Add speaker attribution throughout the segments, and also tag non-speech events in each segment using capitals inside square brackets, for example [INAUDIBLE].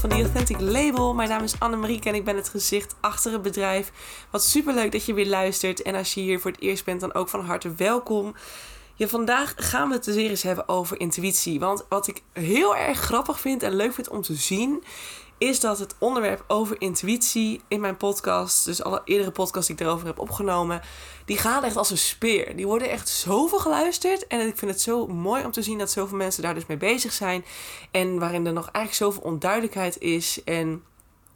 Speaker 1: van The Authentic Label. Mijn naam is Annemarieke en ik ben het gezicht achter het bedrijf. Wat super leuk dat je weer luistert. En als je hier voor het eerst bent, dan ook van harte welkom. Ja, vandaag gaan we het dus weer eens hebben over intuïtie. Want wat ik heel erg grappig vind en leuk vind om te zien, is dat het onderwerp over intuïtie in mijn podcast, dus alle eerdere podcasts die ik erover heb opgenomen, die gaan echt als een speer. Die worden echt zoveel geluisterd. En ik vind het zo mooi om te zien dat zoveel mensen daar dus mee bezig zijn. En waarin er nog eigenlijk zoveel onduidelijkheid is. En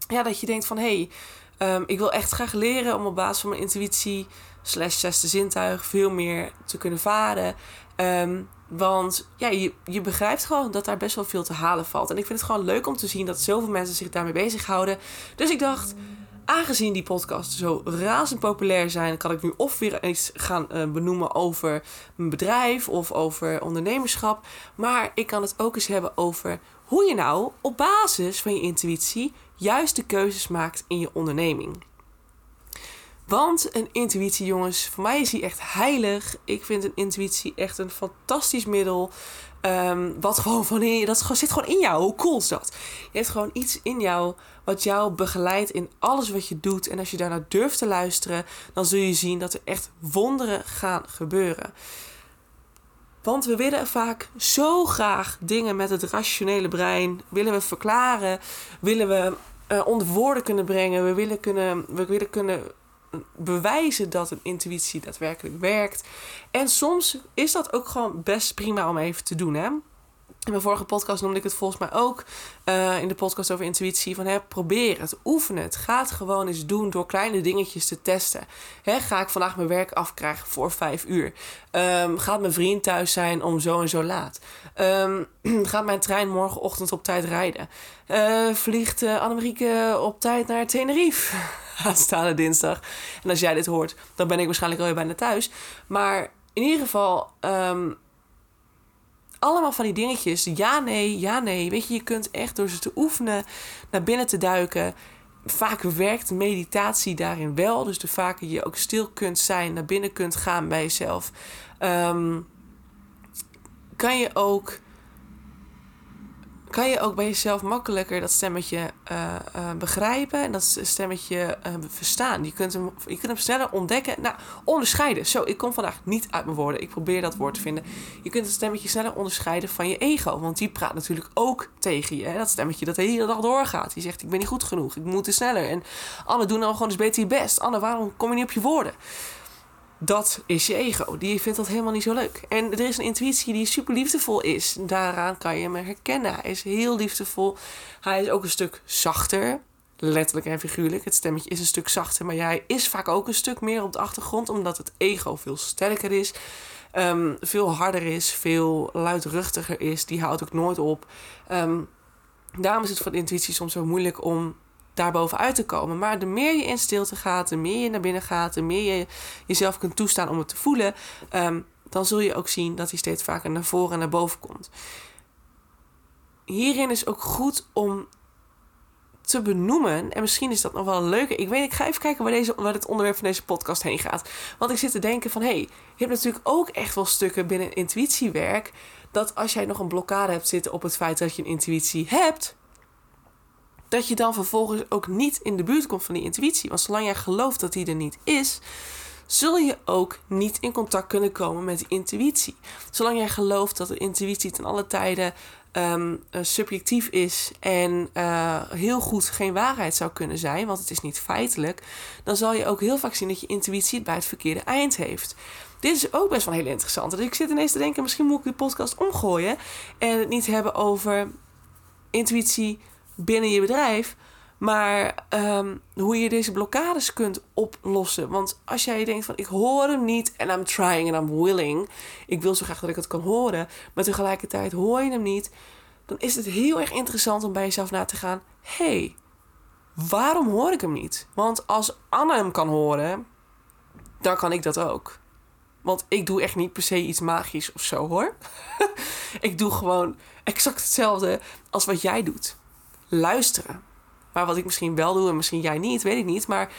Speaker 1: ja, dat je denkt van hé, hey, ehm, ik wil echt graag leren om op basis van mijn intuïtie slash zesde zintuig veel meer te kunnen varen. Ehm, want ja, je, je begrijpt gewoon dat daar best wel veel te halen valt. En ik vind het gewoon leuk om te zien dat zoveel mensen zich daarmee bezighouden. Dus ik dacht, aangezien die podcasts zo razend populair zijn, kan ik nu of weer eens gaan uh, benoemen over mijn bedrijf of over ondernemerschap. Maar ik kan het ook eens hebben over hoe je nou op basis van je intuïtie juist de keuzes maakt in je onderneming. Want een intuïtie, jongens, voor mij is die echt heilig. Ik vind een intuïtie echt een fantastisch middel. Um, wat gewoon van je, dat zit gewoon in jou. Hoe cool is dat? Je hebt gewoon iets in jou wat jou begeleidt in alles wat je doet. En als je daarnaar durft te luisteren, dan zul je zien dat er echt wonderen gaan gebeuren. Want we willen vaak zo graag dingen met het rationele brein. Willen we verklaren, willen we uh, onder woorden kunnen brengen. We willen kunnen, we willen kunnen bewijzen dat een intuïtie daadwerkelijk werkt. En soms is dat ook gewoon best prima om even te doen. Hè? In mijn vorige podcast noemde ik het volgens mij ook uh, in de podcast over intuïtie. Van probeer het, oefen het. Ga het gewoon eens doen door kleine dingetjes te testen. Hè, ga ik vandaag mijn werk afkrijgen voor vijf uur? Um, gaat mijn vriend thuis zijn om zo en zo laat? Um, [CLEARS THROAT] gaat mijn trein morgenochtend op tijd rijden? Uh, vliegt uh, Annemarieke op tijd naar Tenerife? [LAUGHS] Aanstaande dinsdag. En als jij dit hoort, dan ben ik waarschijnlijk alweer bijna thuis. Maar in ieder geval... Um, allemaal van die dingetjes. Ja, nee, ja, nee. Weet je, je kunt echt door ze te oefenen, naar binnen te duiken. Vaak werkt meditatie daarin wel. Dus de vaker je ook stil kunt zijn, naar binnen kunt gaan bij jezelf. Um, kan je ook kan je ook bij jezelf makkelijker dat stemmetje uh, uh, begrijpen en dat stemmetje uh, verstaan. Je kunt, hem, je kunt hem sneller ontdekken, nou, onderscheiden. Zo, ik kom vandaag niet uit mijn woorden. Ik probeer dat woord te vinden. Je kunt het stemmetje sneller onderscheiden van je ego, want die praat natuurlijk ook tegen je. Hè? Dat stemmetje dat de hele dag doorgaat. Die zegt, ik ben niet goed genoeg, ik moet er sneller. En Anne, doe nou gewoon eens beter je best. Anne, waarom kom je niet op je woorden? Dat is je ego. Die vindt dat helemaal niet zo leuk. En er is een intuïtie die super liefdevol is. Daaraan kan je hem herkennen. Hij is heel liefdevol. Hij is ook een stuk zachter. Letterlijk en figuurlijk. Het stemmetje is een stuk zachter. Maar hij is vaak ook een stuk meer op de achtergrond. Omdat het ego veel sterker is. Um, veel harder is. Veel luidruchtiger is. Die houdt ook nooit op. Um, daarom is het voor de intuïtie soms zo moeilijk om daarbovenuit te komen. Maar de meer je in stilte gaat, de meer je naar binnen gaat, de meer je jezelf kunt toestaan om het te voelen, um, dan zul je ook zien dat hij steeds vaker naar voren en naar boven komt. Hierin is ook goed om te benoemen. En misschien is dat nog wel een leuke. Ik weet, ik ga even kijken waar, deze, waar het onderwerp van deze podcast heen gaat. Want ik zit te denken van, hé, hey, je hebt natuurlijk ook echt wel stukken binnen intuïtiewerk. Dat als jij nog een blokkade hebt zitten op het feit dat je een intuïtie hebt, dat je dan vervolgens ook niet in de buurt komt van die intuïtie. Want zolang jij gelooft dat die er niet is, zul je ook niet in contact kunnen komen met die intuïtie. Zolang jij gelooft dat de intuïtie ten alle tijden um, subjectief is en uh, heel goed geen waarheid zou kunnen zijn, want het is niet feitelijk, dan zal je ook heel vaak zien dat je intuïtie het bij het verkeerde eind heeft. Dit is ook best wel heel interessant. Dus ik zit ineens te denken, misschien moet ik de podcast omgooien en het niet hebben over intuïtie binnen je bedrijf. Maar um, hoe je deze blokkades kunt oplossen. Want als jij denkt van ik hoor hem niet en I'm trying and I'm willing. Ik wil zo graag dat ik het kan horen. Maar tegelijkertijd hoor je hem niet. Dan is het heel erg interessant om bij jezelf na te gaan. hey, waarom hoor ik hem niet? Want als Anne hem kan horen, dan kan ik dat ook. Want ik doe echt niet per se iets magisch of zo hoor. [LAUGHS] ik doe gewoon exact hetzelfde als wat jij doet luisteren. Maar wat ik misschien wel doe en misschien jij niet, weet ik niet. Maar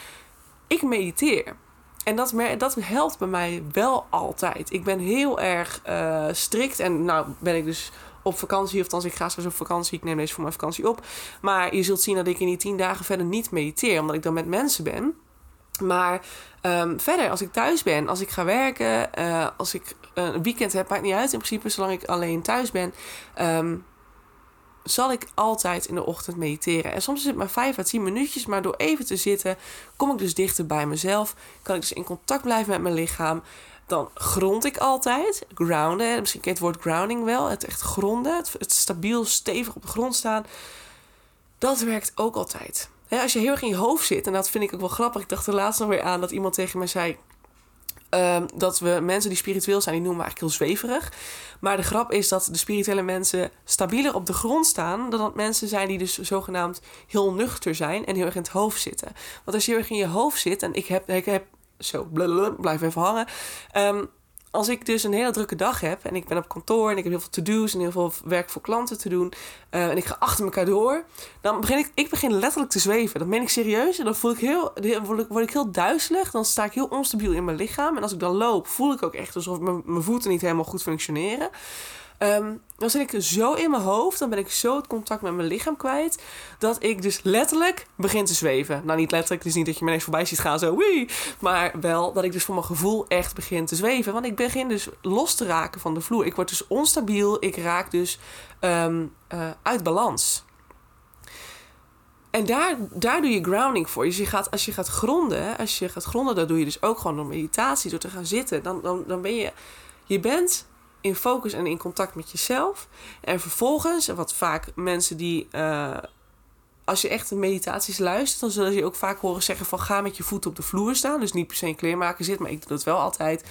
Speaker 1: ik mediteer. En dat, dat helpt bij mij wel altijd. Ik ben heel erg uh, strikt. En nou ben ik dus op vakantie. Of als ik ga straks op vakantie. Ik neem deze voor mijn vakantie op. Maar je zult zien dat ik in die tien dagen verder niet mediteer. Omdat ik dan met mensen ben. Maar ehm, verder, als ik thuis ben, als ik ga werken, uh, als ik een weekend heb, maakt niet uit in principe, zolang ik alleen thuis ben, ehm, zal ik altijd in de ochtend mediteren. En soms is het maar 5 à 10 minuutjes, maar door even te zitten, kom ik dus dichter bij mezelf. Kan ik dus in contact blijven met mijn lichaam. Dan grond ik altijd. Grounden. Misschien ken je het woord grounding wel. Het echt gronden. Het, het stabiel, stevig op de grond staan. Dat werkt ook altijd. als je heel erg in je hoofd zit, en dat vind ik ook wel grappig. Ik dacht er laatst nog weer aan dat iemand tegen mij zei. Ehm, dat we mensen die spiritueel zijn, die noemen we eigenlijk heel zweverig. Maar de grap is dat de spirituele mensen stabieler op de grond staan. dan dat mensen zijn die dus zogenaamd heel nuchter zijn en heel erg in het hoofd zitten. Want als je heel erg in je hoofd zit en ik heb, ik heb zo, blablabla, blijf even hangen. Um, als ik dus een hele drukke dag heb en ik ben op kantoor en ik heb heel veel to-do's en heel veel werk voor klanten te doen uh, en ik ga achter elkaar door, dan begin ik, ik begin letterlijk te zweven. Dan ben ik serieus en dan voel ik heel, word ik, word ik heel duizelig. Dan sta ik heel onstabiel in mijn lichaam en als ik dan loop, voel ik ook echt alsof mijn, mijn voeten niet helemaal goed functioneren. Um, dan zit ik zo in mijn hoofd, dan ben ik zo het contact met mijn lichaam kwijt, dat ik dus letterlijk begin te zweven. Nou, niet letterlijk, het is niet dat je me ineens voorbij ziet gaan, zo wee, maar wel dat ik dus voor mijn gevoel echt begin te zweven. Want ik begin dus los te raken van de vloer. Ik word dus onstabiel, ik raak dus um, uh, uit balans. En daar, daar doe je grounding voor. Dus gaat, als je gaat gronden, als je gaat gronden, dat doe je dus ook gewoon door meditatie, door te gaan zitten. Dan, dan, dan ben je, je bent in focus en in contact met jezelf. En vervolgens, wat vaak mensen die. Uh, als je echt meditaties luistert, dan ze je ook vaak horen zeggen van ga met je voeten op de vloer staan. Dus niet per se een kleermaker zit, maar ik doe dat wel altijd.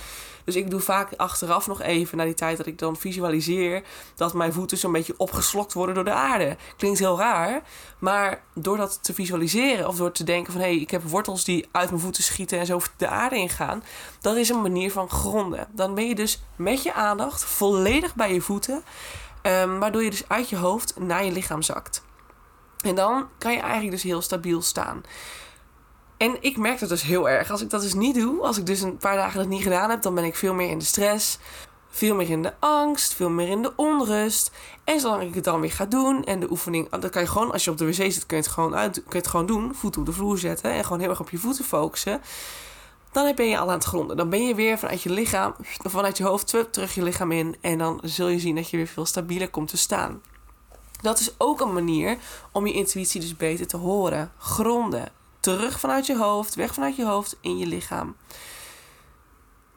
Speaker 1: Dus ik doe vaak achteraf nog even, na die tijd dat ik dan visualiseer, dat mijn voeten zo'n beetje opgeslokt worden door de aarde. Klinkt heel raar, maar door dat te visualiseren of door te denken van hé, hey, ik heb wortels die uit mijn voeten schieten en zo de aarde ingaan, dat is een manier van gronden. Dan ben je dus met je aandacht volledig bij je voeten, um, waardoor je dus uit je hoofd naar je lichaam zakt. En dan kan je eigenlijk dus heel stabiel staan. En ik merk dat dus heel erg. Als ik dat dus niet doe, als ik dus een paar dagen dat niet gedaan heb, dan ben ik veel meer in de stress, veel meer in de angst, veel meer in de onrust. En zolang ik het dan weer ga doen en de oefening, dan kan je gewoon, als je op de wc zit, kun je het gewoon, uit, kun je het gewoon doen. Voeten op de vloer zetten en gewoon heel erg op je voeten focussen. Dan ben je al aan het gronden. Dan ben je weer vanuit je lichaam, vanuit je hoofd terug je lichaam in. En dan zul je zien dat je weer veel stabieler komt te staan. Dat is ook een manier om je intuïtie dus beter te horen. Gronden. Terug vanuit je hoofd, weg vanuit je hoofd, in je lichaam.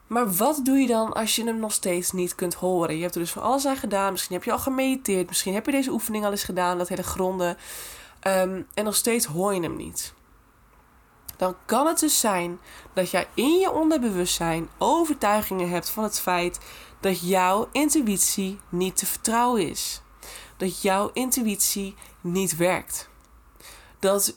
Speaker 1: Maar wat doe je dan als je hem nog steeds niet kunt horen? Je hebt er dus van alles aan gedaan. Misschien heb je al gemediteerd. Misschien heb je deze oefening al eens gedaan, dat hele gronden. Um, en nog steeds hoor je hem niet. Dan kan het dus zijn dat jij in je onderbewustzijn overtuigingen hebt van het feit dat jouw intuïtie niet te vertrouwen is dat jouw intuïtie niet werkt. Dat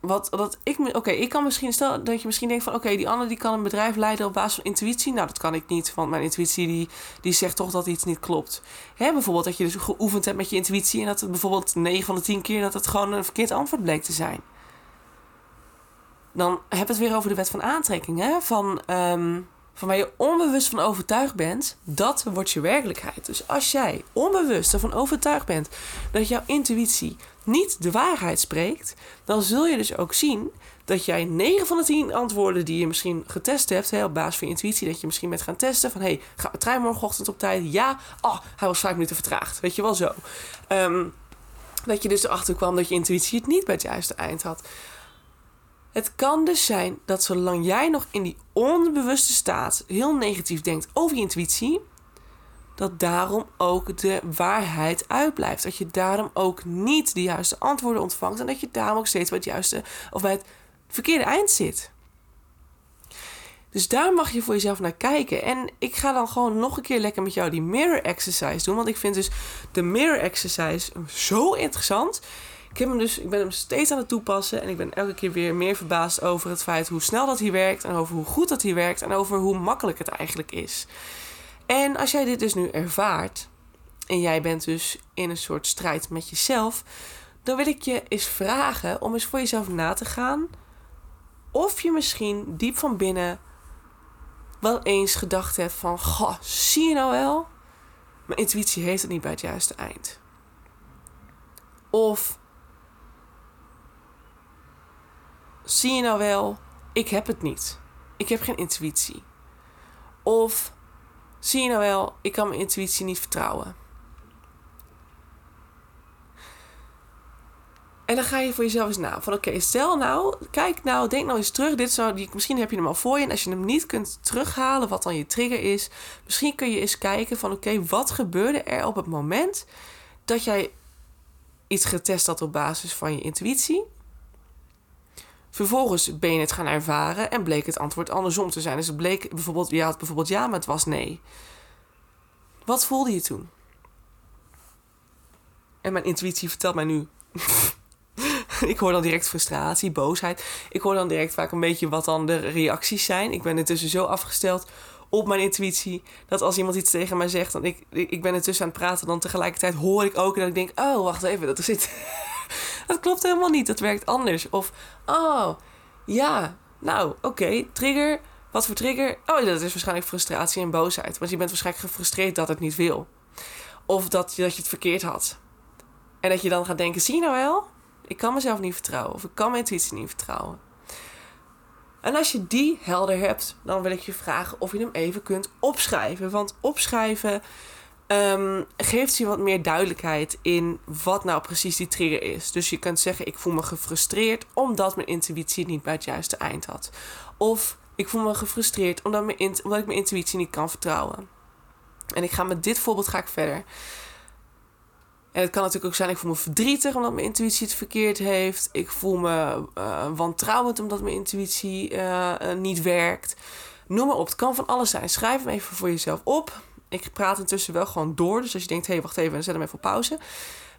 Speaker 1: wat dat ik. Oké, ik kan misschien stel dat je misschien denkt van oké, die Anne die kan een bedrijf leiden op basis van intuïtie. Nou, dat kan ik niet, want mijn intuïtie die, die zegt toch dat iets niet klopt. Hè, bijvoorbeeld dat je dus geoefend hebt met je intuïtie en dat het bijvoorbeeld 9 van de 10 keer dat het gewoon een verkeerd antwoord bleek te zijn. Dan heb het weer over de wet van aantrekking. Hè? Van um, van waar je onbewust van overtuigd bent, dat wordt je werkelijkheid. Dus als jij onbewust ervan overtuigd bent dat jouw intuïtie niet de waarheid spreekt, dan zul je dus ook zien dat jij 9 van de 10 antwoorden die je misschien getest hebt, hè, op basis van je intuïtie, dat je misschien bent gaan testen van hé, hey, gaat trein morgenochtend op tijd? Ja, oh, hij was 5 minuten vertraagd. Weet je wel zo. Um, dat je dus erachter kwam dat je intuïtie het niet bij het juiste eind had. Het kan dus zijn dat zolang jij nog in die onbewuste staat heel negatief denkt over je intuïtie, dat daarom ook de waarheid uitblijft. Dat je daarom ook niet de juiste antwoorden ontvangt en dat je daarom ook steeds bij het juiste of bij het verkeerde eind zit. Dus daar mag je voor jezelf naar kijken. En ik ga dan gewoon nog een keer lekker met jou die mirror exercise doen. Want ik vind dus de mirror exercise zo interessant. Ik, heb hem dus, ik ben hem steeds aan het toepassen. En ik ben elke keer weer meer verbaasd over het feit hoe snel dat hier werkt. En over hoe goed dat hier werkt. En over hoe makkelijk het eigenlijk is. En als jij dit dus nu ervaart. En jij bent dus in een soort strijd met jezelf. Dan wil ik je eens vragen om eens voor jezelf na te gaan. Of je misschien diep van binnen wel eens gedacht hebt van... Goh, zie je nou wel? mijn intuïtie heeft het niet bij het juiste eind. Of zie je nou wel, ik heb het niet. Ik heb geen intuïtie. Of zie je nou wel, ik kan mijn intuïtie niet vertrouwen. En dan ga je voor jezelf eens na. Van oké, stel nou, kijk nou, denk nou eens terug. Dit zou, misschien heb je hem al voor je. En als je hem niet kunt terughalen, wat dan je trigger is. Misschien kun je eens kijken van oké, wat gebeurde er op het moment dat jij iets getest had op basis van je intuïtie. Vervolgens ben je het gaan ervaren en bleek het antwoord andersom te zijn. Dus het bleek bijvoorbeeld, je had bijvoorbeeld ja, maar het was nee. Wat voelde je toen? En mijn intuïtie vertelt mij nu. [LAUGHS] ik hoor dan direct frustratie, boosheid. Ik hoor dan direct vaak een beetje wat dan de reacties zijn. Ik ben intussen zo afgesteld op mijn intuïtie. Dat als iemand iets tegen mij zegt, dan ik, ik ben intussen aan het praten, dan tegelijkertijd hoor ik ook en dat ik denk, oh, wacht even, dat zit. Dat klopt helemaal niet, dat werkt anders. Of, oh, ja, nou, oké, trigger. Wat voor trigger? Oh, dat is waarschijnlijk frustratie en boosheid. Want je bent waarschijnlijk gefrustreerd dat het niet wil. Of dat je, dat je het verkeerd had. En dat je dan gaat denken, zie je nou wel? Ik kan mezelf niet vertrouwen. Of ik kan mijn intuïtie niet vertrouwen. En als je die helder hebt, dan wil ik je vragen of je hem even kunt opschrijven. Want opschrijven um, geeft je wat meer duidelijkheid in wat nou precies die trigger is. Dus je kunt zeggen: Ik voel me gefrustreerd omdat mijn intuïtie niet bij het juiste eind had. Of ik voel me gefrustreerd omdat, mijn omdat ik mijn intuïtie niet kan vertrouwen. En ik ga met dit voorbeeld ga ik verder. En het kan natuurlijk ook zijn, ik voel me verdrietig omdat mijn intuïtie het verkeerd heeft. Ik voel me uh, wantrouwend omdat mijn intuïtie uh, niet werkt. Noem maar op, het kan van alles zijn. Schrijf hem even voor jezelf op. Ik praat intussen wel gewoon door. Dus als je denkt, hé, hey, wacht even, zet hem even op pauze.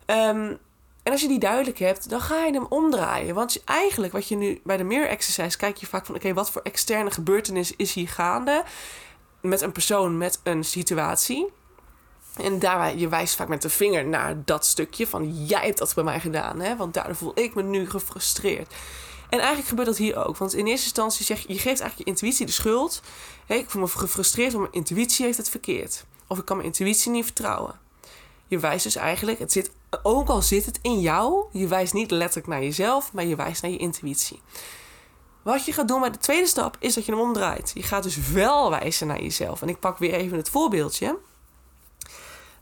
Speaker 1: Um, en als je die duidelijk hebt, dan ga je hem omdraaien. Want eigenlijk wat je nu bij de mirror exercise kijk je vaak van... oké, wat voor externe gebeurtenis is hier gaande? Met een persoon, met een situatie. En daar, je wijst vaak met de vinger naar dat stukje van jij hebt dat bij mij gedaan, hè? want daardoor voel ik me nu gefrustreerd. En eigenlijk gebeurt dat hier ook, want in eerste instantie zeg je, je geeft eigenlijk je intuïtie de schuld. Hey, ik voel me gefrustreerd, want mijn intuïtie heeft het verkeerd. Of ik kan mijn intuïtie niet vertrouwen. Je wijst dus eigenlijk, het zit, ook al zit het in jou, je wijst niet letterlijk naar jezelf, maar je wijst naar je intuïtie. Wat je gaat doen bij de tweede stap is dat je hem omdraait. Je gaat dus wel wijzen naar jezelf. En ik pak weer even het voorbeeldje.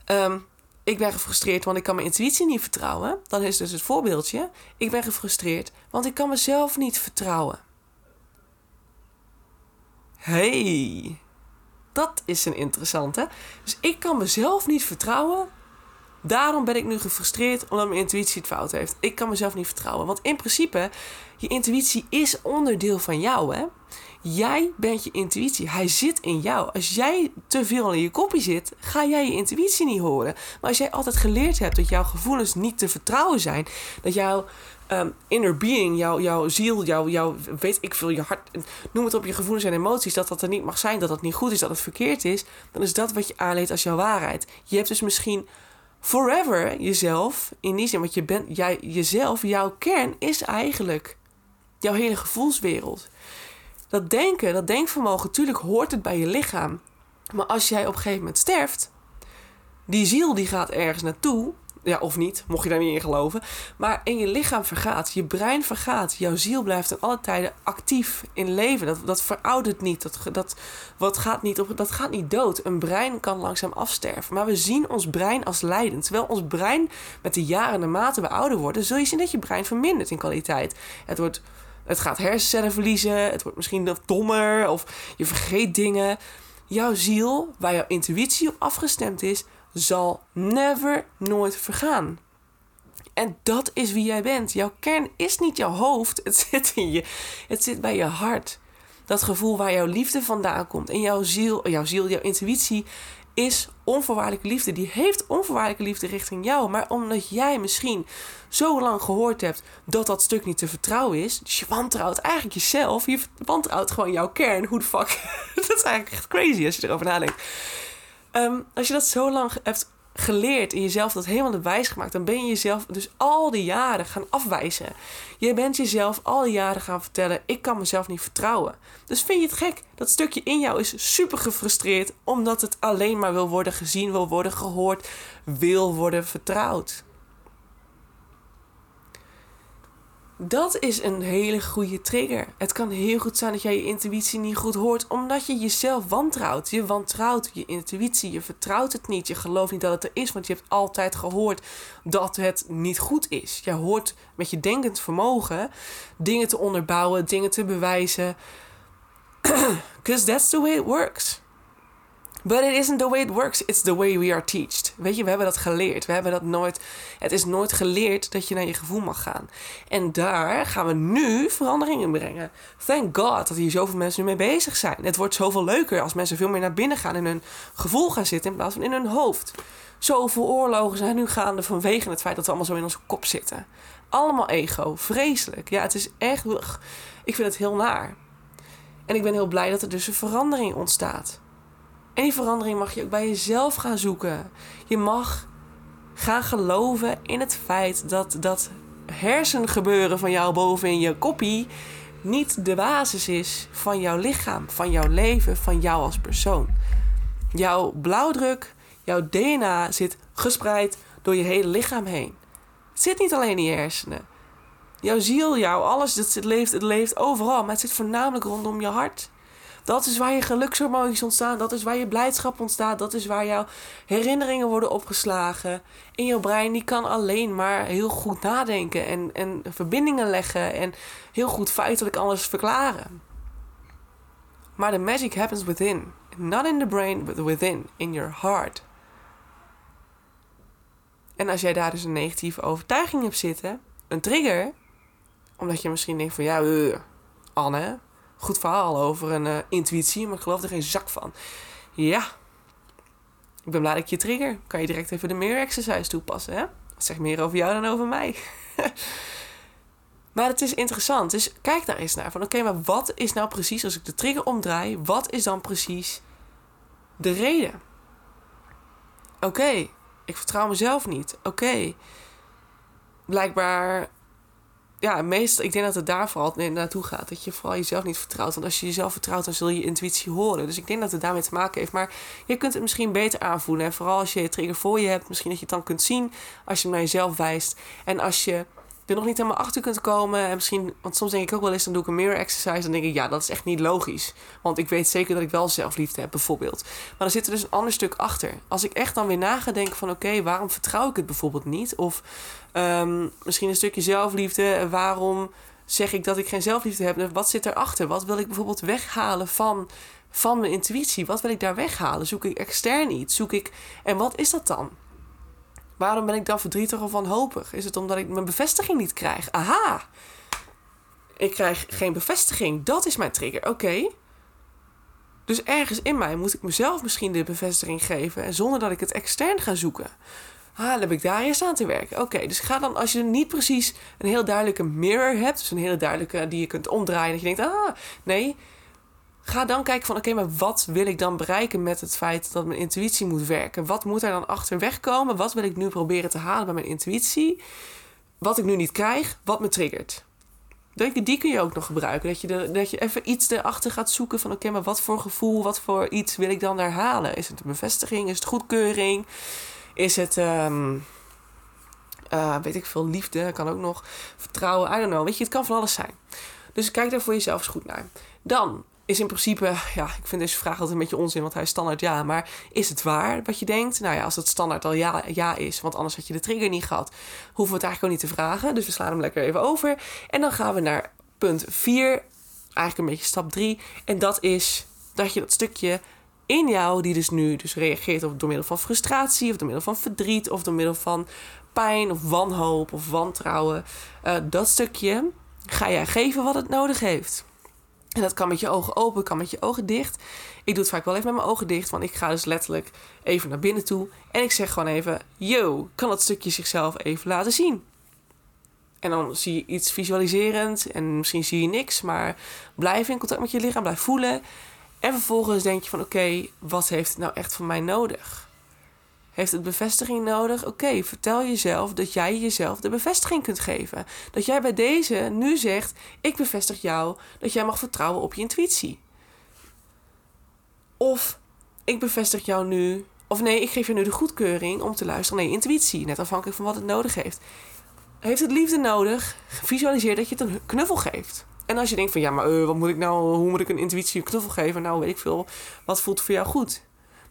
Speaker 1: Um, ik ben gefrustreerd, want ik kan mijn intuïtie niet vertrouwen. Dan is dus het voorbeeldje. Ik ben gefrustreerd, want ik kan mezelf niet vertrouwen. Hey, dat is een interessante. Dus ik kan mezelf niet vertrouwen. Daarom ben ik nu gefrustreerd omdat mijn intuïtie het fout heeft. Ik kan mezelf niet vertrouwen. Want in principe, je intuïtie is onderdeel van jou. Hè? Jij bent je intuïtie. Hij zit in jou. Als jij te veel in je kopje zit, ga jij je intuïtie niet horen. Maar als jij altijd geleerd hebt dat jouw gevoelens niet te vertrouwen zijn, dat jouw um, inner being, jouw, jouw ziel, jouw, jouw, weet ik veel, je hart, noem het op je gevoelens en emoties, dat dat er niet mag zijn, dat dat niet goed is, dat het verkeerd is, dan is dat wat je aanleedt als jouw waarheid. Je hebt dus misschien forever jezelf, in die zin, want je bent, jij, jezelf, jouw kern is eigenlijk jouw hele gevoelswereld. Dat denken, dat denkvermogen, natuurlijk hoort het bij je lichaam. Maar als jij op een gegeven moment sterft, die ziel die gaat ergens naartoe. Ja, of niet, mocht je daar niet in geloven. Maar in je lichaam vergaat, je brein vergaat. Jouw ziel blijft in alle tijden actief in leven. Dat, dat veroudert niet. Dat, dat, wat gaat niet op, dat gaat niet dood. Een brein kan langzaam afsterven. Maar we zien ons brein als leidend. Terwijl ons brein met de jaren, naarmate we ouder worden, zul je zien dat je brein vermindert in kwaliteit. Het wordt het gaat hersencellen verliezen. Het wordt misschien dommer. Of je vergeet dingen. Jouw ziel, waar jouw intuïtie op afgestemd is, zal never nooit vergaan. En dat is wie jij bent. Jouw kern is niet jouw hoofd. Het [LAUGHS] zit in je. Het zit bij je hart. Dat gevoel waar jouw liefde vandaan komt. En jouw ziel, jouw ziel, jouw intuïtie is onvoorwaardelijke liefde. Die heeft onvoorwaardelijke liefde richting jou. Maar omdat jij misschien zo lang gehoord hebt dat dat stuk niet te vertrouwen is. Dus je wantrouwt eigenlijk jezelf. Je wantrouwt gewoon jouw kern. Hoe de fuck? [LAUGHS] dat is eigenlijk echt crazy als je erover nadenkt. Um, als je dat zo lang hebt geleerd en jezelf dat helemaal de wijs gemaakt, dan ben je jezelf dus al die jaren gaan afwijzen. Je bent jezelf al die jaren gaan vertellen: ik kan mezelf niet vertrouwen. Dus vind je het gek? Dat stukje in jou is super gefrustreerd omdat het alleen maar wil worden gezien, wil worden gehoord, wil worden vertrouwd. Dat is een hele goede trigger. Het kan heel goed zijn dat jij je intuïtie niet goed hoort, omdat je jezelf wantrouwt. Je wantrouwt je intuïtie, je vertrouwt het niet, je gelooft niet dat het er is, want je hebt altijd gehoord dat het niet goed is. Je hoort met je denkend vermogen dingen te onderbouwen, dingen te bewijzen. [CLEARS THROAT] Because that's the way it works. But it isn't the way it works, it's the way we are taught. Weet je, we hebben dat geleerd. We hebben dat nooit. Het is nooit geleerd dat je naar je gevoel mag gaan. En daar gaan we nu veranderingen brengen. Thank God dat hier zoveel mensen nu mee bezig zijn. Het wordt zoveel leuker als mensen veel meer naar binnen gaan en hun gevoel gaan zitten in plaats van in hun hoofd. Zoveel oorlogen zijn nu gaande vanwege het feit dat we allemaal zo in onze kop zitten. Allemaal ego, vreselijk. Ja, het is echt. Ik vind het heel naar. En ik ben heel blij dat er dus een verandering ontstaat. En die verandering mag je ook bij jezelf gaan zoeken. Je mag gaan geloven in het feit dat dat hersengebeuren van jou boven in je koppie niet de basis is van jouw lichaam, van jouw leven, van jou als persoon. Jouw blauwdruk, jouw DNA zit gespreid door je hele lichaam heen. Het zit niet alleen in je hersenen. Jouw ziel, jouw alles, het leeft, het leeft overal, maar het zit voornamelijk rondom je hart. Dat is waar je gelukshormoons ontstaan. Dat is waar je blijdschap ontstaat. Dat is waar jouw herinneringen worden opgeslagen. En jouw brein die kan alleen maar heel goed nadenken en, en verbindingen leggen en heel goed feitelijk alles verklaren. Maar de magic happens within. Not in the brain, but within, in your heart. En als jij daar dus een negatieve overtuiging hebt zitten, een trigger, omdat je misschien denkt van ja, uh, Anne, goed verhaal over een uh, intuïtie, maar ik geloof er geen zak van. Ja, ik ben blij dat ik je trigger. Kan je direct even de mirror exercise toepassen, hè? Dat zegt meer over jou dan over mij. [LAUGHS] maar het is interessant. Dus kijk daar eens naar. Van oké, maar wat is nou precies, als ik de trigger omdraai, wat is dan precies de reden? Oké, ik vertrouw mezelf niet. Oké, blijkbaar ja, meestal, ik denk dat het daar vooral naartoe gaat. Dat je vooral jezelf niet vertrouwt. Want als je jezelf vertrouwt, dan zul je je intuïtie horen. Dus ik denk dat het daarmee te maken heeft. Maar je kunt het misschien beter aanvoelen. En vooral als je je trigger voor je hebt, misschien dat je het dan kunt zien als je hem naar jezelf wijst. En als je er nog niet helemaal achter kunt komen. En misschien, want soms denk ik ook wel eens, dan doe ik een mirror exercise. Dan denk ik, ja, dat is echt niet logisch. Want ik weet zeker dat ik wel zelfliefde heb, bijvoorbeeld. Maar dan zit er dus een ander stuk achter. Als ik echt dan weer na ga denken van, oké, waarom vertrouw ik het bijvoorbeeld niet? Of um, misschien een stukje zelfliefde. Waarom zeg ik dat ik geen zelfliefde heb? Wat zit erachter? Wat wil ik bijvoorbeeld weghalen van, van mijn intuïtie? Wat wil ik daar weghalen? Zoek ik extern iets? Zoek ik... En wat is dat dan? Waarom ben ik dan verdrietig of wanhopig? Is het omdat ik mijn bevestiging niet krijg? Aha! Ik krijg geen bevestiging. Dat is mijn trigger. Oké. Dus ergens in mij moet ik mezelf misschien de bevestiging geven. En zonder dat ik het extern ga zoeken. Ah, dan heb ik daar eerst aan te werken. Oké, dus ga dan als je niet precies een heel duidelijke mirror hebt. Dus een hele duidelijke die je kunt omdraaien. Dat je denkt, ah, nee Ga dan kijken van oké, maar wat wil ik dan bereiken met het feit dat mijn intuïtie moet werken? Wat moet er dan achterweg komen? Wat wil ik nu proberen te halen bij mijn intuïtie? Wat ik nu niet krijg, wat me triggert. Die kun je ook nog gebruiken. Dat je, dat je even iets erachter gaat zoeken van oké, maar wat voor gevoel, wat voor iets wil ik dan daar halen? Is het een bevestiging? Is het goedkeuring? Is het, um, uh, weet ik veel, liefde? Kan ook nog vertrouwen. I don't know. Weet je, het kan van alles zijn. Dus kijk daar voor jezelf eens goed naar. Dan, is in principe, ja, ik vind deze vraag altijd een beetje onzin, want hij is standaard ja. Maar is het waar wat je denkt? Nou ja, als het standaard al ja, ja is, want anders had je de trigger niet gehad, hoeven we het eigenlijk ook niet te vragen. Dus we slaan hem lekker even over. En dan gaan we naar punt 4, eigenlijk een beetje stap 3. En dat is dat je dat stukje in jou, die dus nu dus reageert op, door middel van frustratie, of door middel van verdriet, of door middel van pijn, of wanhoop, of wantrouwen, uh, dat stukje ga jij geven wat het nodig heeft. En dat kan met je ogen open, kan met je ogen dicht. Ik doe het vaak wel even met mijn ogen dicht, want ik ga dus letterlijk even naar binnen toe. En ik zeg gewoon even: Yo, kan dat stukje zichzelf even laten zien? En dan zie je iets visualiserend en misschien zie je niks, maar blijf in contact met je lichaam, blijf voelen. En vervolgens denk je van: Oké, wat heeft het nou echt van mij nodig? Heeft het bevestiging nodig? Oké, vertel jezelf dat jij jezelf de bevestiging kunt geven. Dat jij bij deze nu zegt: Ik bevestig jou dat jij mag vertrouwen op je intuïtie. Of ik bevestig jou nu, of nee, ik geef je nu de goedkeuring om te luisteren naar je intuïtie, net afhankelijk van wat het nodig heeft. Heeft het liefde nodig? Visualiseer dat je het een knuffel geeft. En als je denkt van ja, maar uh, wat moet ik nou, hoe moet ik een intuïtie een knuffel geven? Nou, weet ik veel. Wat voelt voor jou goed?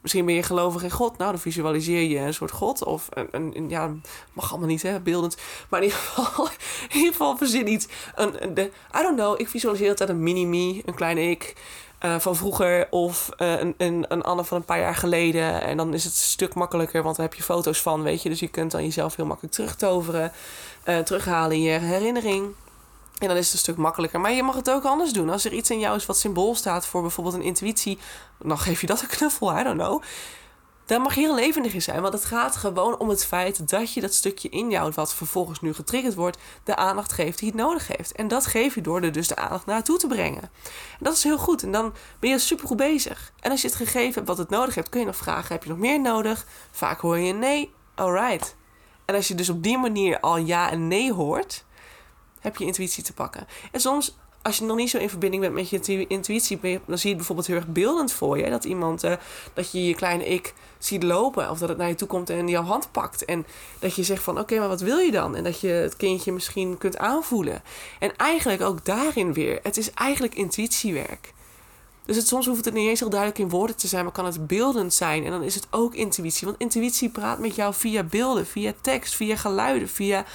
Speaker 1: Misschien ben je gelovig in God. Nou, dan visualiseer je een soort God. Of een, een, ja, mag allemaal niet, hè, beeldend. Maar in ieder geval, [LAUGHS] in ieder geval verzin iets. Een, de, I don't know, ik visualiseer altijd een mini-me, een kleine ik. Uh, van vroeger of uh, een, een, een Anne van een paar jaar geleden. En dan is het een stuk makkelijker, want daar heb je foto's van, weet je. Dus je kunt dan jezelf heel makkelijk terugtoveren, uh, terughalen in je herinnering. En dan is het een stuk makkelijker. Maar je mag het ook anders doen. Als er iets in jou is wat symbool staat voor bijvoorbeeld een intuïtie, dan geef je dat een knuffel, I don't know. Daar mag je heel levendig in zijn. Want het gaat gewoon om het feit dat je dat stukje in jou, wat vervolgens nu getriggerd wordt, de aandacht geeft die het nodig heeft. En dat geef je door er dus de aandacht naartoe te brengen. En dat is heel goed. En dan ben je supergoed bezig. En als je het gegeven hebt wat het nodig heeft, kun je nog vragen: heb je nog meer nodig? Vaak hoor je nee. Alright. En als je dus op die manier al ja en nee hoort, heb je intuïtie te pakken. En soms, als je nog niet zo in verbinding bent met je intuïtie, dan zie je het bijvoorbeeld heel erg beeldend voor je. Dat iemand, uh, dat je je kleine ik ziet lopen. Of dat het naar je toe komt en jouw hand pakt. En dat je zegt van, oké, maar wat wil je dan? En dat je het kindje misschien kunt aanvoelen. En eigenlijk ook daarin weer, het is eigenlijk intuïtiewerk. Dus het, soms hoeft het niet eens heel duidelijk in woorden te zijn, maar kan het beeldend zijn. En dan is het ook intuïtie. Want intuïtie praat met jou via beelden, via tekst, via geluiden, via.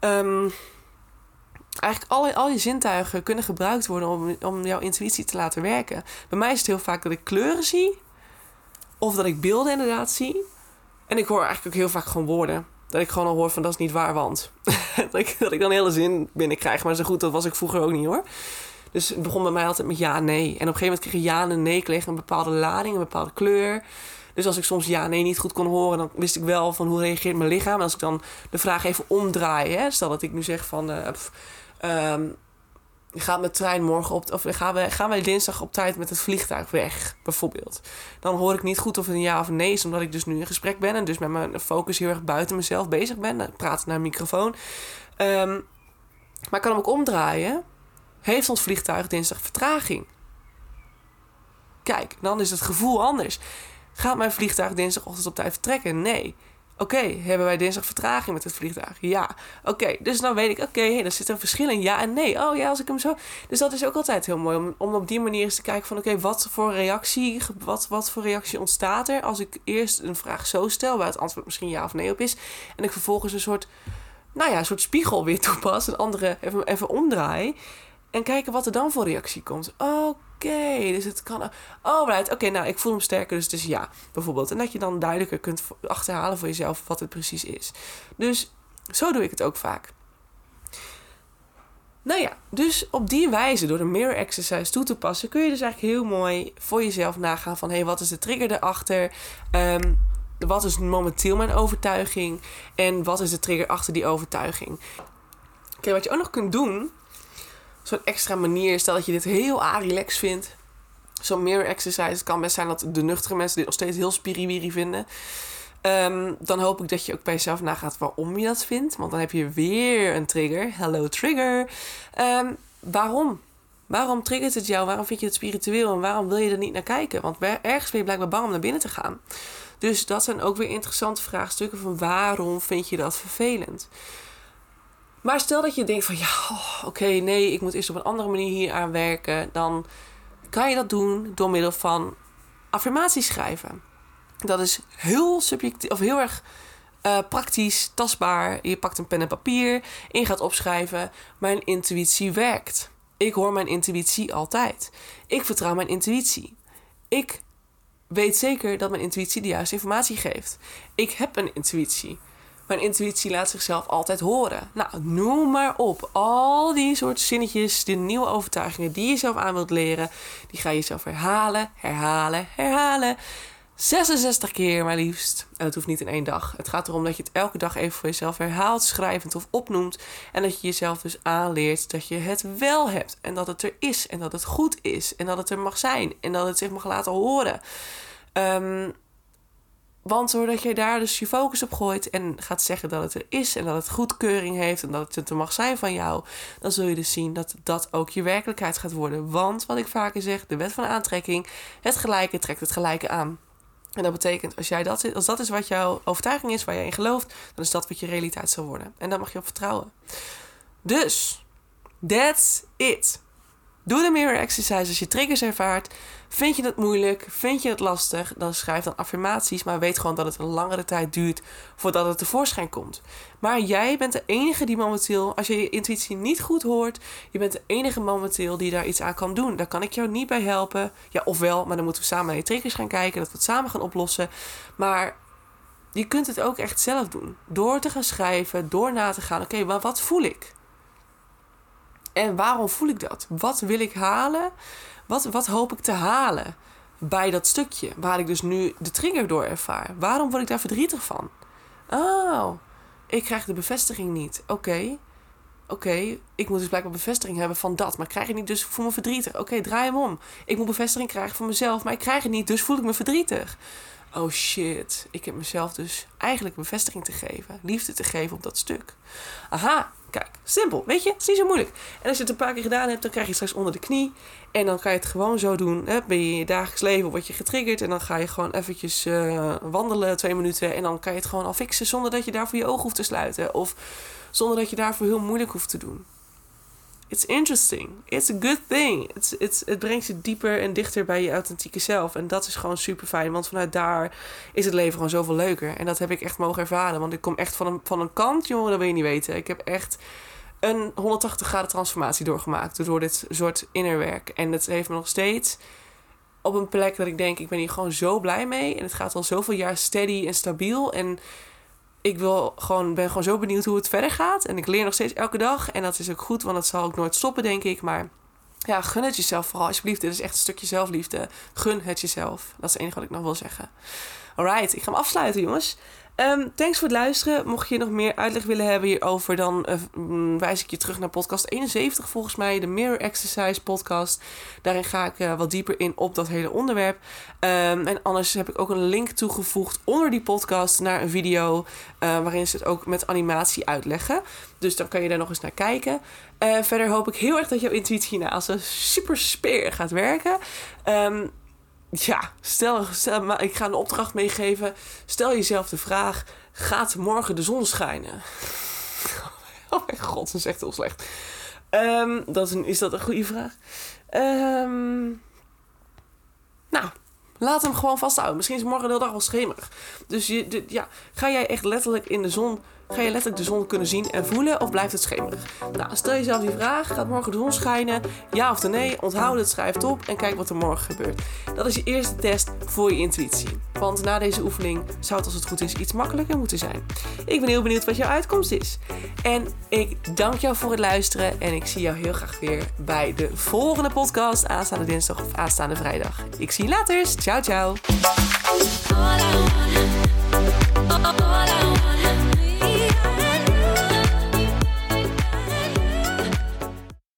Speaker 1: Um, eigenlijk al, al je zintuigen kunnen gebruikt worden om, om jouw intuïtie te laten werken. Bij mij is het heel vaak dat ik kleuren zie. Of dat ik beelden inderdaad zie. En ik hoor eigenlijk ook heel vaak gewoon woorden. Dat ik gewoon al hoor van dat is niet waar, want. [LAUGHS] dat, ik, dan hele zin binnenkrijg. Maar zo goed, dat was ik vroeger ook niet hoor. Dus het begon bij mij altijd met ja, nee. En op een gegeven moment kreeg je ja en nee kreeg een bepaalde lading, een bepaalde kleur. Dus als ik soms ja, nee niet goed kon horen, dan wist ik wel van hoe reageert mijn lichaam. En als ik dan de vraag even omdraai, hè, stel dat ik nu zeg van. Uh, Um, gaat mijn trein morgen op, of gaan, we, gaan wij dinsdag op tijd met het vliegtuig weg, bijvoorbeeld. Dan hoor ik niet goed of het een ja of nee is, omdat ik dus nu in gesprek ben en dus met mijn focus heel erg buiten mezelf bezig ben. Ik praat naar een microfoon. Um, maar ik kan hem ook omdraaien. Heeft ons vliegtuig dinsdag vertraging? Kijk, dan is het gevoel anders. Gaat mijn vliegtuig dinsdagochtend op tijd vertrekken? Nee. Oké, hebben wij dinsdag vertraging met het vliegtuig? Ja. Oké, dus dan weet ik, oké, okay, dan zit er een verschil in ja en nee. Oh ja, als ik hem zo. Dus dat is ook altijd heel mooi om, om op die manier eens te kijken van, oké, wat voor reactie, wat, wat voor reactie ontstaat er als ik eerst een vraag zo stel, waar het antwoord misschien ja of nee op is, en ik vervolgens een soort, nou ja, een soort spiegel weer toepas, een andere even, even omdraai. En kijken wat er dan voor reactie komt. Oké, dus het kan. Oh, right. Oké, nou, ik voel hem sterker, dus is ja, bijvoorbeeld. En dat je dan duidelijker kunt achterhalen voor jezelf wat het precies is. Dus zo doe ik het ook vaak. Nou ja, dus op die wijze, door de mirror exercise toe te passen, kun je dus eigenlijk heel mooi voor jezelf nagaan van hé, hey, wat is de trigger erachter? Um, wat is momenteel mijn overtuiging? En wat is de trigger achter die overtuiging? Oké, wat je ook nog kunt doen, zo'n extra manier. Stel dat je dit heel relax vindt. Zo'n mirror exercise. Het kan best zijn dat de nuchtere mensen dit nog steeds heel spiriwiri vinden. Um, dan hoop ik dat je ook bij jezelf nagaat waarom je dat vindt. Want dan heb je weer een trigger. Hello trigger. Um, waarom? Waarom triggert het jou? Waarom vind je het spiritueel? En waarom wil je er niet naar kijken? Want ergens ben je blijkbaar bang om naar binnen te gaan. Dus dat zijn ook weer interessante vraagstukken van waarom vind je dat vervelend? Maar stel dat je denkt van ja, oh, oké, nee, ik moet eerst op een andere manier hier aan werken. Dan kan je dat doen door middel van affirmaties schrijven. Dat is heel subjectief of heel erg uh, praktisch, tastbaar. Je pakt een pen en papier en gaat opschrijven. Mijn intuïtie werkt. Ik hoor mijn intuïtie altijd. Ik vertrouw mijn intuïtie. Ik weet zeker dat mijn intuïtie de juiste informatie geeft. Ik heb een intuïtie. Mijn intuïtie laat zichzelf altijd horen. Nou, noem maar op. Al die soort zinnetjes, die nieuwe overtuigingen die je zelf aan wilt leren, die ga je zelf herhalen, herhalen, herhalen. 66 keer maar liefst. En dat hoeft niet in één dag. Het gaat erom dat je het elke dag even voor jezelf herhaalt, schrijvend of opnoemt. En dat je jezelf dus aanleert dat je het wel hebt. En dat het er is. En dat het goed is. En dat het er mag zijn. En dat het zich mag laten horen. Um, Want doordat jij daar dus je focus op gooit en gaat zeggen dat het er is en dat het goedkeuring heeft en dat het er mag zijn van jou, dan zul je dus zien dat dat ook je werkelijkheid gaat worden. Want wat ik vaker zeg, de wet van aantrekking, het gelijke trekt het gelijke aan. En dat betekent, als, jij dat, als dat is wat jouw overtuiging is, waar jij in gelooft, dan is dat wat je realiteit zal worden. En daar mag je op vertrouwen. Dus, that's it. Doe de mirror exercise als je triggers ervaart. Vind je het moeilijk? Vind je het lastig? Dan schrijf dan affirmaties, maar weet gewoon dat het een langere tijd duurt voordat het tevoorschijn komt. Maar jij bent de enige die momenteel, als je je intuïtie niet goed hoort, je bent de enige momenteel die daar iets aan kan doen. Daar kan ik jou niet bij helpen. Ja, ofwel, maar dan moeten we samen naar je triggers gaan kijken, dat we het samen gaan oplossen. Maar je kunt het ook echt zelf doen. Door te gaan schrijven, door na te gaan. Oké, maar wat voel ik? En waarom voel ik dat? Wat wil ik halen? Wat, wat hoop ik te halen bij dat stukje waar ik dus nu de trigger door ervaar? Waarom word ik daar verdrietig van? Oh, ik krijg de bevestiging niet. Oké. Oké, ik moet dus blijkbaar bevestiging hebben van dat. Maar ik krijg het niet, dus voel me verdrietig. Oké, draai hem om. Ik moet bevestiging krijgen van mezelf, maar ik krijg het niet, dus voel ik me verdrietig. Oh shit, ik heb mezelf dus eigenlijk bevestiging te geven. Liefde te geven op dat stuk. Aha, Kijk, simpel, weet je? Het is niet zo moeilijk. En als je het een paar keer gedaan hebt, dan krijg je straks onder de knie. En dan kan je het gewoon zo doen. Hè? Ben je dagelijks leven, word je getriggerd. En dan ga je gewoon eventjes uh, wandelen, twee minuten. En dan kan je het gewoon al fixen zonder dat je daarvoor je ogen hoeft te sluiten. Of zonder dat je daarvoor heel moeilijk hoeft te doen. It's interesting. It's a good thing. It's, it's, het brengt je dieper en dichter bij je authentieke zelf. En dat is gewoon super fijn. Want vanuit daar is het leven gewoon zoveel leuker. En dat heb ik echt mogen ervaren. Want ik kom echt van een, van een kant, jongen, dat wil je niet weten. Ik heb echt een 180 graden transformatie doorgemaakt. Door dit soort innerwerk. En het heeft me nog steeds op een plek dat ik denk, ik ben hier gewoon zo blij mee. En het gaat al zoveel jaar steady en stabiel. En ik wil gewoon, ben gewoon zo benieuwd hoe het verder gaat. En ik leer nog steeds elke dag. En dat is ook goed, want dat zal ook nooit stoppen, denk ik. Maar ja, gun het jezelf vooral alsjeblieft. Dit is echt een stukje zelfliefde. Gun het jezelf. Dat is het enige wat ik nog wil zeggen. Alright, ik ga hem afsluiten, jongens. Um, thanks voor het luisteren. Mocht je nog meer uitleg willen hebben hierover, dan uh, wijs ik je terug naar podcast 71 volgens mij, de Mirror Exercise podcast. Daarin ga ik uh, wat dieper in op dat hele onderwerp. Um, en anders heb ik ook een link toegevoegd onder die podcast naar een video uh, waarin ze het ook met animatie uitleggen. Dus dan kan je daar nog eens naar kijken. verder hoop ik heel erg dat jouw intuïtie nou als een super speer gaat werken. Um, ja, stel, stel maar ik ga een opdracht meegeven. Stel jezelf de vraag: gaat morgen de zon schijnen? [LAUGHS] oh mijn god, dat is echt heel slecht. Um, dat is, is dat een goede vraag? Um, nou, laat hem gewoon vasthouden. Misschien is morgen de hele dag wel schemerig. Dus je, ja, ga jij echt letterlijk in de zon Ga je letterlijk de zon kunnen zien en voelen of blijft het schemerig? Nou, stel jezelf die vraag: gaat morgen de zon schijnen? Ja of nee? Onthoud het, schrijf het op en kijk wat er morgen gebeurt. Dat is je eerste test voor je intuïtie. Want na deze oefening zou het als het goed is iets makkelijker moeten zijn. Ik ben heel benieuwd wat jouw uitkomst is. En ik dank jou voor het luisteren en ik zie jou heel graag weer bij de volgende podcast aanstaande dinsdag of aanstaande vrijdag. Ik zie je later. Ciao, ciao.